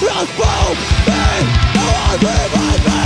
Rozpał mi, a łatwy